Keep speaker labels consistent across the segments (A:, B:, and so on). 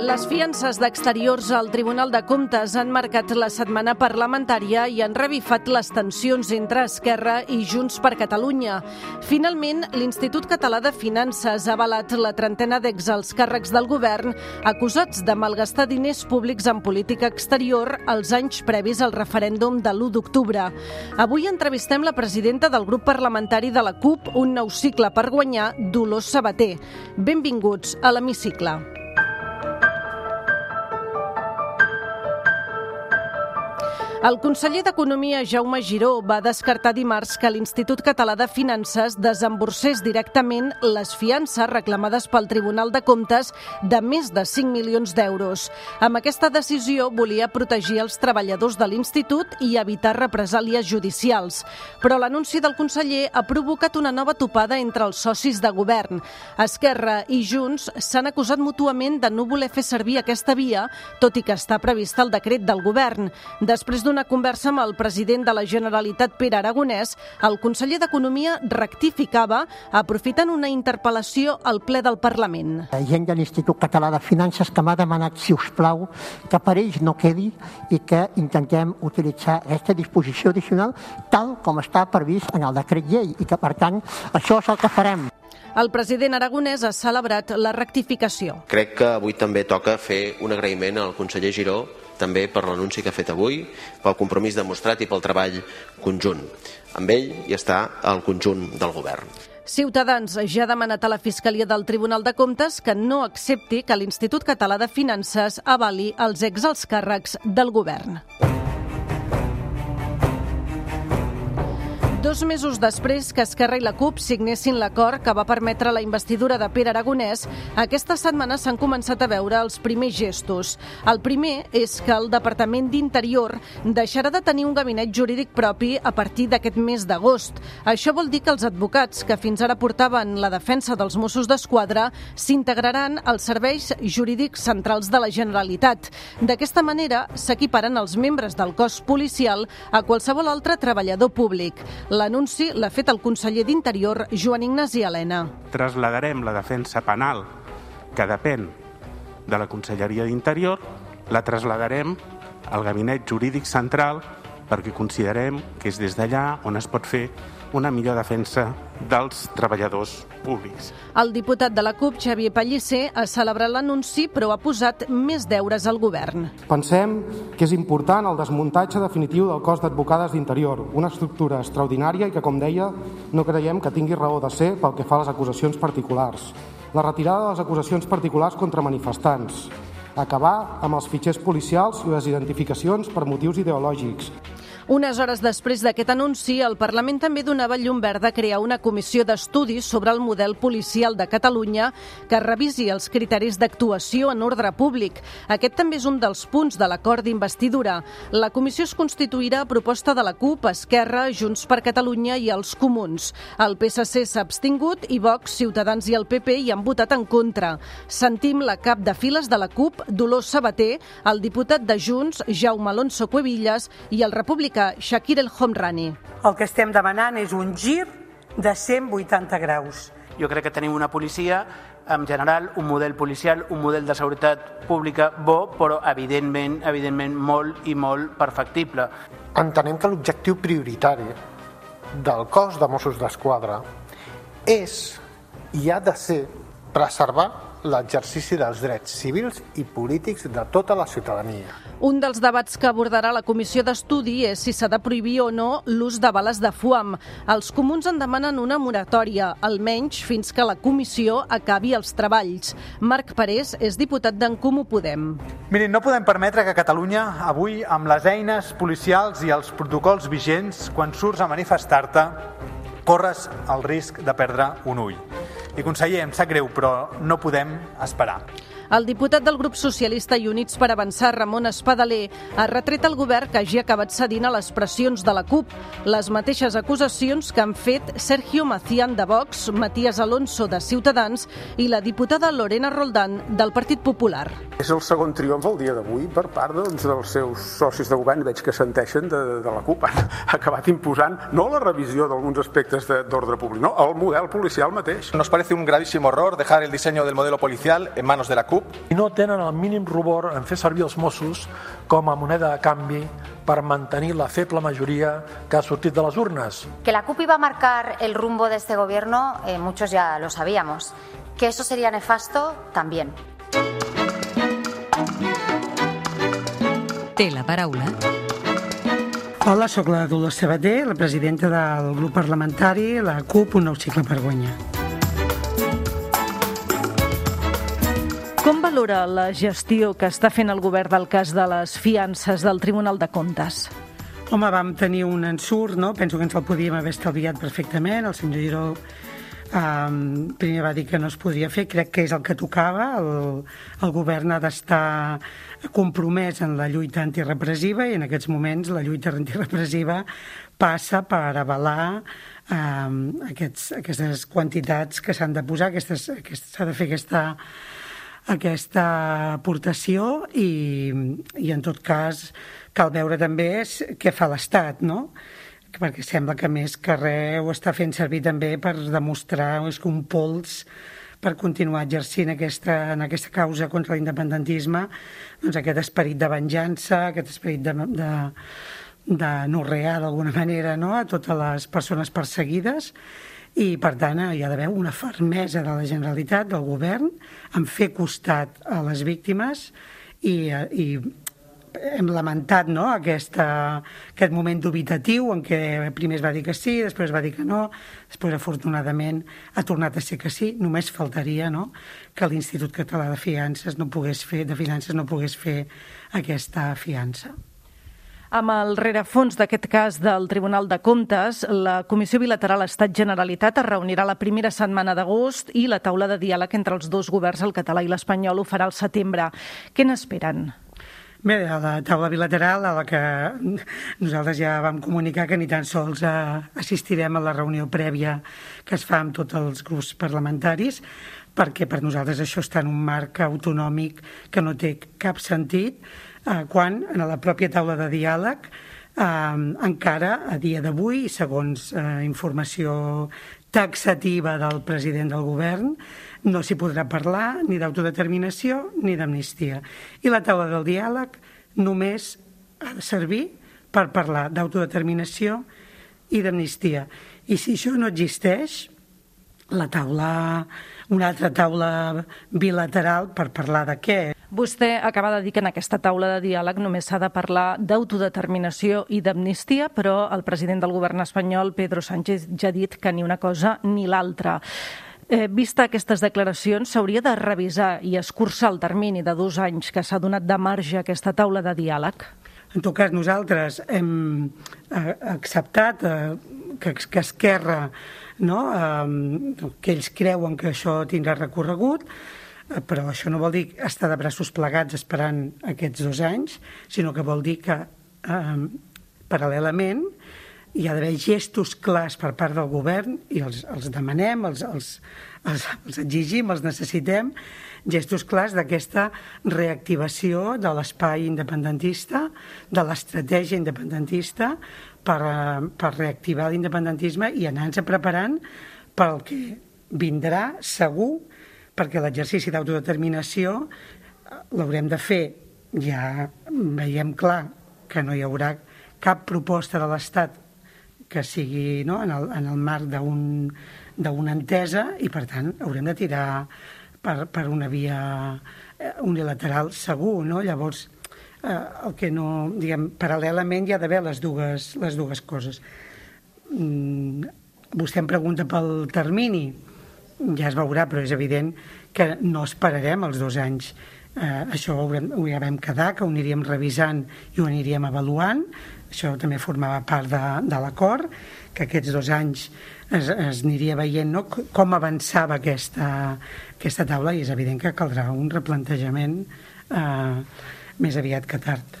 A: Les fiances d'exteriors al Tribunal de Comptes han marcat la setmana parlamentària i han revifat les tensions entre Esquerra i Junts per Catalunya. Finalment, l'Institut Català de Finances ha avalat la trentena d'exalts càrrecs del govern acusats de malgastar diners públics en política exterior els anys previs al referèndum de l'1 d'octubre. Avui entrevistem la presidenta del grup parlamentari de la CUP, un nou cicle per guanyar, Dolors Sabater. Benvinguts a l'Hemicicle. El conseller d'Economia, Jaume Giró, va descartar dimarts que l'Institut Català de Finances desemborsés directament les fiances reclamades pel Tribunal de Comptes de més de 5 milions d'euros. Amb aquesta decisió volia protegir els treballadors de l'Institut i evitar represàlies judicials. Però l'anunci del conseller ha provocat una nova topada entre els socis de govern. Esquerra i Junts s'han acusat mútuament de no voler fer servir aquesta via, tot i que està prevista el decret del govern. Després d'una conversa amb el president de la Generalitat, Pere Aragonès, el conseller d'Economia rectificava aprofitant una interpel·lació al ple del Parlament.
B: Gent de l'Institut Català de Finances que m'ha demanat, si us plau, que per ells no quedi i que intentem utilitzar aquesta disposició addicional tal com està previst en el decret llei i que, per tant, això és el que farem.
A: El president aragonès ha celebrat la rectificació.
C: Crec que avui també toca fer un agraïment al conseller Giró també per l'anunci que ha fet avui, pel compromís demostrat i pel treball conjunt. Amb ell hi està el conjunt del govern.
A: Ciutadans ja ha demanat a la Fiscalia del Tribunal de Comptes que no accepti que l'Institut Català de Finances avali els exalts càrrecs del govern. Dos mesos després que Esquerra i la CUP signessin l'acord que va permetre la investidura de Pere Aragonès, aquesta setmana s'han començat a veure els primers gestos. El primer és que el Departament d'Interior deixarà de tenir un gabinet jurídic propi a partir d'aquest mes d'agost. Això vol dir que els advocats que fins ara portaven la defensa dels Mossos d'Esquadra s'integraran als serveis jurídics centrals de la Generalitat. D'aquesta manera s'equiparen els membres del cos policial a qualsevol altre treballador públic. L'anunci l'ha fet el conseller d'Interior, Joan Ignasi Helena.
D: Trasladarem la defensa penal, que depèn de la Conselleria d'Interior, la trasladarem al Gabinet Jurídic Central perquè considerem que és des d'allà on es pot fer una millor defensa dels treballadors públics.
A: El diputat de la CUP, Xavier Pellicer, ha celebrat l'anunci però ha posat més deures al govern.
E: Pensem que és important el desmuntatge definitiu del cos d'advocades d'Interior, una estructura extraordinària i que, com deia, no creiem que tingui raó de ser pel que fa a les acusacions particulars. La retirada de les acusacions particulars contra manifestants, acabar amb els fitxers policials i les identificacions per motius ideològics,
A: unes hores després d'aquest anunci, el Parlament també donava llum verda a crear una comissió d'estudis sobre el model policial de Catalunya que revisi els criteris d'actuació en ordre públic. Aquest també és un dels punts de l'acord d'investidura. La comissió es constituirà a proposta de la CUP, Esquerra, Junts per Catalunya i els Comuns. El PSC s'ha abstingut i Vox, Ciutadans i el PP hi han votat en contra. Sentim la cap de files de la CUP, Dolors Sabater, el diputat de Junts, Jaume Alonso Cuevillas i el republicà Shakir El Homrani.
F: El que estem demanant és un gir de 180 graus.
G: Jo crec que tenim una policia en general, un model policial, un model de seguretat pública bo, però evidentment, evidentment molt i molt perfectible.
H: Entenem que l'objectiu prioritari del cos de Mossos d'Esquadra és i ha de ser preservar l'exercici dels drets civils i polítics de tota la ciutadania.
A: Un dels debats que abordarà la comissió d'estudi és si s'ha de prohibir o no l'ús de bales de fuam. Els comuns en demanen una moratòria, almenys fins que la comissió acabi els treballs. Marc Parés és diputat d'en Comú Podem.
I: Mirin, no podem permetre que Catalunya, avui, amb les eines policials i els protocols vigents, quan surts a manifestar-te, corres el risc de perdre un ull. I conseller, em sap greu, però no podem esperar.
A: El diputat del grup socialista i Units per Avançar, Ramon Espadaler, ha retret al govern que hagi acabat cedint a les pressions de la CUP les mateixes acusacions que han fet Sergio Macián de Vox, Matías Alonso de Ciutadans i la diputada Lorena Roldán del Partit Popular.
J: És el segon triomf el dia d'avui per part doncs, dels seus socis de govern, veig que senteixen de, de la CUP, han acabat imposant no la revisió d'alguns aspectes d'ordre públic, no, el model policial mateix.
K: Nos parece un gravísimo error dejar el diseño del modelo policial en manos de la CUP.
L: I no tenen el mínim rubor en fer servir els Mossos com a moneda de canvi per mantenir la feble majoria que ha sortit de les urnes.
M: Que la CUP iba a marcar el rumbo de este gobierno, eh, muchos ya lo sabíamos. Que eso sería nefasto, también.
N: Té la paraula
O: Hola, sóc la Dolors Sabater, la presidenta del grup parlamentari, la CUP, un nou cicle per guanyar.
A: Valora la gestió que està fent el govern del cas de les fiances del Tribunal de Comptes?
O: Home, vam tenir un ensurt, no? Penso que ens el podíem haver estalviat perfectament. El senyor Giró um, primer va dir que no es podria fer, crec que és el que tocava. El, el govern ha d'estar compromès en la lluita antirepressiva i en aquests moments la lluita antirepressiva passa per avalar um, aquests, aquestes quantitats que s'han de posar, s'ha de fer aquesta aquesta aportació i, i en tot cas cal veure també què fa l'Estat, no? perquè sembla que més que res ho està fent servir també per demostrar és que un pols per continuar exercint aquesta, en aquesta causa contra l'independentisme doncs aquest esperit de venjança, aquest esperit de, de, de no rear d'alguna manera no? a totes les persones perseguides i per tant hi ha d'haver una fermesa de la Generalitat, del govern, en fer costat a les víctimes i, i hem lamentat no, aquesta, aquest moment dubitatiu en què primer es va dir que sí, després va dir que no, després afortunadament ha tornat a ser que sí, només faltaria no, que l'Institut Català de Fiances no pogués fer, de Finances no pogués fer aquesta fiança.
A: Amb el rerefons d'aquest cas del Tribunal de Comptes, la Comissió Bilateral Estat-Generalitat es reunirà la primera setmana d'agost i la taula de diàleg entre els dos governs, el català i l'espanyol, ho farà al setembre. Què n'esperen?
O: Bé, a la taula bilateral a la que nosaltres ja vam comunicar que ni tan sols eh, assistirem a la reunió prèvia que es fa amb tots els grups parlamentaris, perquè per nosaltres això està en un marc autonòmic que no té cap sentit, eh, quan en la pròpia taula de diàleg eh, encara a dia d'avui, segons eh, informació taxativa del president del govern, no s'hi podrà parlar ni d'autodeterminació ni d'amnistia. I la taula del diàleg només ha de servir per parlar d'autodeterminació i d'amnistia. I si això no existeix, la taula, una altra taula bilateral per parlar de què?
A: Vostè acaba de dir que en aquesta taula de diàleg només s'ha de parlar d'autodeterminació i d'amnistia, però el president del govern espanyol, Pedro Sánchez, ja ha dit que ni una cosa ni l'altra. Eh, vista aquestes declaracions, s'hauria de revisar i escurçar el termini de dos anys que s'ha donat de marge a aquesta taula de diàleg?
O: En tot cas, nosaltres hem eh, acceptat eh, que, que Esquerra, no, eh, que ells creuen que això tindrà recorregut, Eh, però això no vol dir estar de braços plegats esperant aquests dos anys, sinó que vol dir que eh, paral·lelament hi ha d'haver gestos clars per part del govern i els, els demanem, els, els, els, els exigim, els necessitem, gestos clars d'aquesta reactivació de l'espai independentista, de l'estratègia independentista per, eh, per reactivar l'independentisme i anar-nos preparant pel que vindrà segur perquè l'exercici d'autodeterminació eh, l'haurem de fer, ja veiem clar que no hi haurà cap proposta de l'Estat que sigui no, en, el, en el marc d'una entesa i, per tant, haurem de tirar per, per una via eh, unilateral segur, no? Llavors, eh, el que no, diguem, paral·lelament hi ha d'haver les, dues, les dues coses. Mm, vostè em pregunta pel termini ja es veurà, però és evident que no esperarem els dos anys. Eh, això ho, ho ja vam quedar, que ho aniríem revisant i ho aniríem avaluant. Això també formava part de, de l'acord, que aquests dos anys es, es aniria veient no, com avançava aquesta, aquesta taula i és evident que caldrà un replantejament eh, més aviat que tard.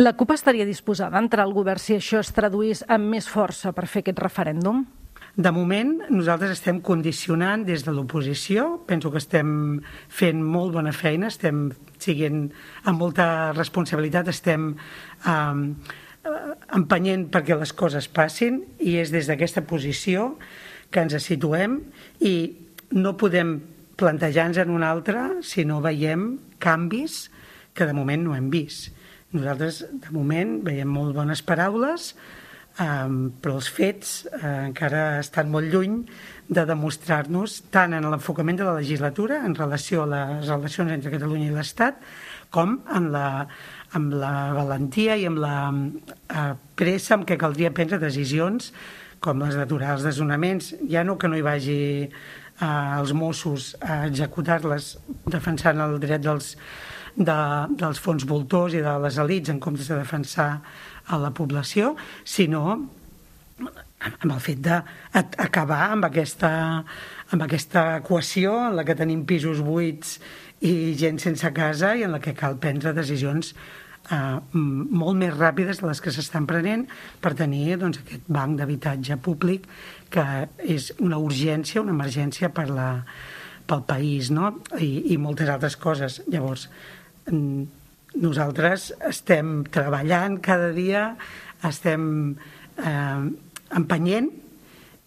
A: La CUP estaria disposada a entrar al govern si això es traduís amb més força per fer aquest referèndum?
O: De moment, nosaltres estem condicionant des de l'oposició. Penso que estem fent molt bona feina, estem siguent amb molta responsabilitat, estem eh, empenyent perquè les coses passin i és des d'aquesta posició que ens situem i no podem plantejar-nos en una altra si no veiem canvis que de moment no hem vist. Nosaltres, de moment, veiem molt bones paraules, Um, però els fets uh, encara estan molt lluny de demostrar-nos tant en l'enfocament de la legislatura en relació a les relacions entre Catalunya i l'Estat com en la, amb la valentia i amb la uh, pressa amb què caldria prendre decisions com les d'aturar els desnonaments, ja no que no hi vagi uh, els Mossos a executar-les defensant el dret dels, de, dels fons voltors i de les elites en comptes de defensar a la població, sinó amb el fet d'acabar amb aquesta, amb aquesta equació en la que tenim pisos buits i gent sense casa i en la que cal prendre decisions eh, molt més ràpides de les que s'estan prenent per tenir doncs, aquest banc d'habitatge públic que és una urgència, una emergència per la, pel país no? I, i moltes altres coses. Llavors, nosaltres estem treballant cada dia, estem eh, empenyent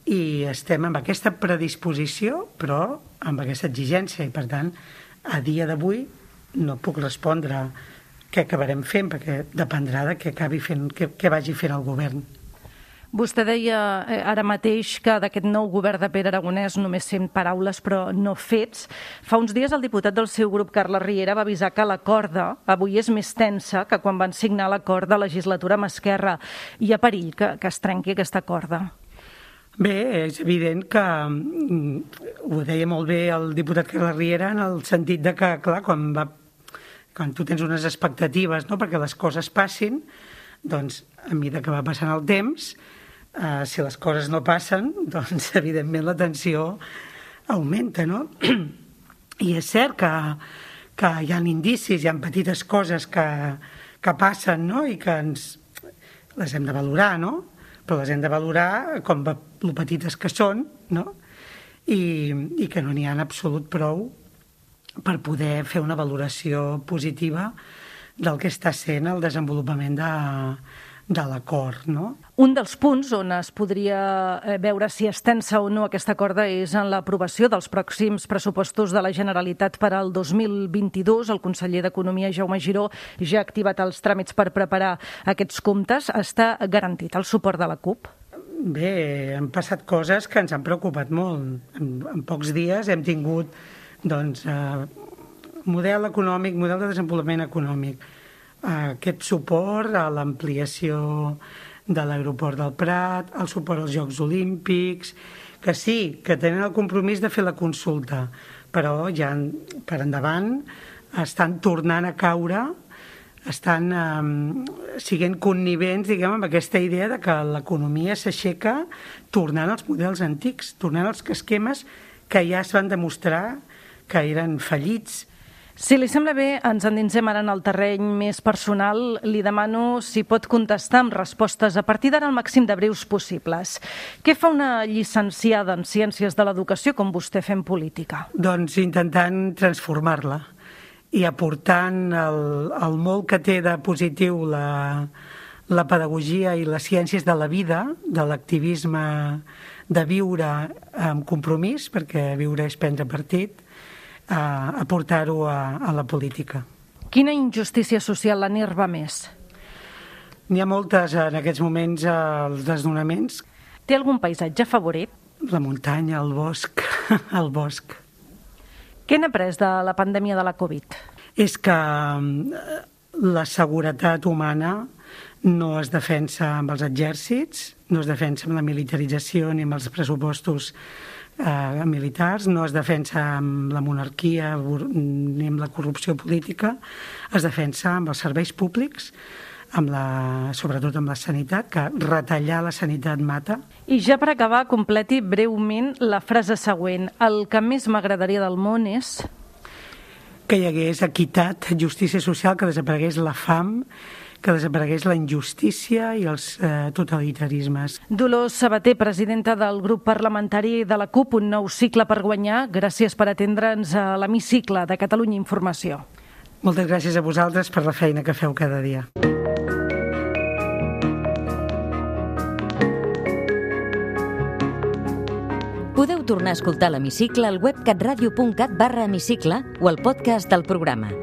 O: i estem amb aquesta predisposició, però amb aquesta exigència. I, per tant, a dia d'avui no puc respondre què acabarem fent, perquè dependrà de què acabi fent, què, què vagi fent el govern.
A: Vostè deia eh, ara mateix que d'aquest nou govern de Pere Aragonès només sent paraules però no fets. Fa uns dies el diputat del seu grup, Carles Riera, va avisar que la corda avui és més tensa que quan van signar l'acord de legislatura amb Esquerra. Hi ha perill que, que es trenqui aquesta corda?
O: Bé, és evident que mm, ho deia molt bé el diputat Carles Riera en el sentit de que, clar, quan, va, quan tu tens unes expectatives no, perquè les coses passin, doncs a mesura que va passant el temps, eh, si les coses no passen, doncs evidentment la tensió augmenta, no? I és cert que, que hi ha indicis, hi ha petites coses que, que passen, no? I que ens, les hem de valorar, no? Però les hem de valorar com lo petites que són, no? I, i que no n'hi ha en absolut prou per poder fer una valoració positiva del que està sent el desenvolupament de, de l'acord. No?
A: Un dels punts on es podria eh, veure si es tensa o no aquesta corda és en l'aprovació dels pròxims pressupostos de la Generalitat per al 2022. El conseller d'Economia, Jaume Giró, ja ha activat els tràmits per preparar aquests comptes. Està garantit el suport de la CUP?
O: Bé, han passat coses que ens han preocupat molt. En, en pocs dies hem tingut doncs, eh, model econòmic, model de desenvolupament econòmic, aquest suport a l'ampliació de l'aeroport del Prat, el suport als Jocs Olímpics, que sí, que tenen el compromís de fer la consulta, però ja per endavant estan tornant a caure, estan eh, siguent connivents, diguem, amb aquesta idea de que l'economia s'aixeca tornant als models antics, tornant als esquemes que ja es van demostrar que eren fallits,
A: si li sembla bé, ens endinsem ara en el terreny més personal. Li demano si pot contestar amb respostes a partir d'ara el màxim de breus possibles. Què fa una llicenciada en Ciències de l'Educació com vostè fent política?
O: Doncs intentant transformar-la i aportant el, el molt que té de positiu la, la pedagogia i les ciències de la vida, de l'activisme de viure amb compromís, perquè viure és prendre partit, a, a portar-ho a, a la política.
A: Quina injustícia social l'enerva més?
O: N'hi ha moltes en aquests moments als desnonaments.
A: Té algun paisatge favorit?
O: La muntanya, el bosc, el bosc.
A: Què n'ha après de la pandèmia de la Covid?
O: És que mm, la seguretat humana no es defensa amb els exèrcits, no es defensa amb la militarització ni amb els pressupostos eh, militars, no es defensa amb la monarquia ni amb la corrupció política, es defensa amb els serveis públics, amb la, sobretot amb la sanitat, que retallar la sanitat mata.
A: I ja per acabar, completi breument la frase següent. El que més m'agradaria del món és...
O: Que hi hagués equitat, justícia social, que desaparegués la fam, que desaparegués la injustícia i els eh, totalitarismes.
A: Dolors Sabater, presidenta del grup parlamentari de la CUP, un nou cicle per guanyar. Gràcies per atendre'ns a l'hemicicle de Catalunya Informació.
O: Moltes gràcies a vosaltres per la feina que feu cada dia.
N: Podeu tornar a escoltar l'hemicicle al web catradio.cat barra hemicicle o al podcast del programa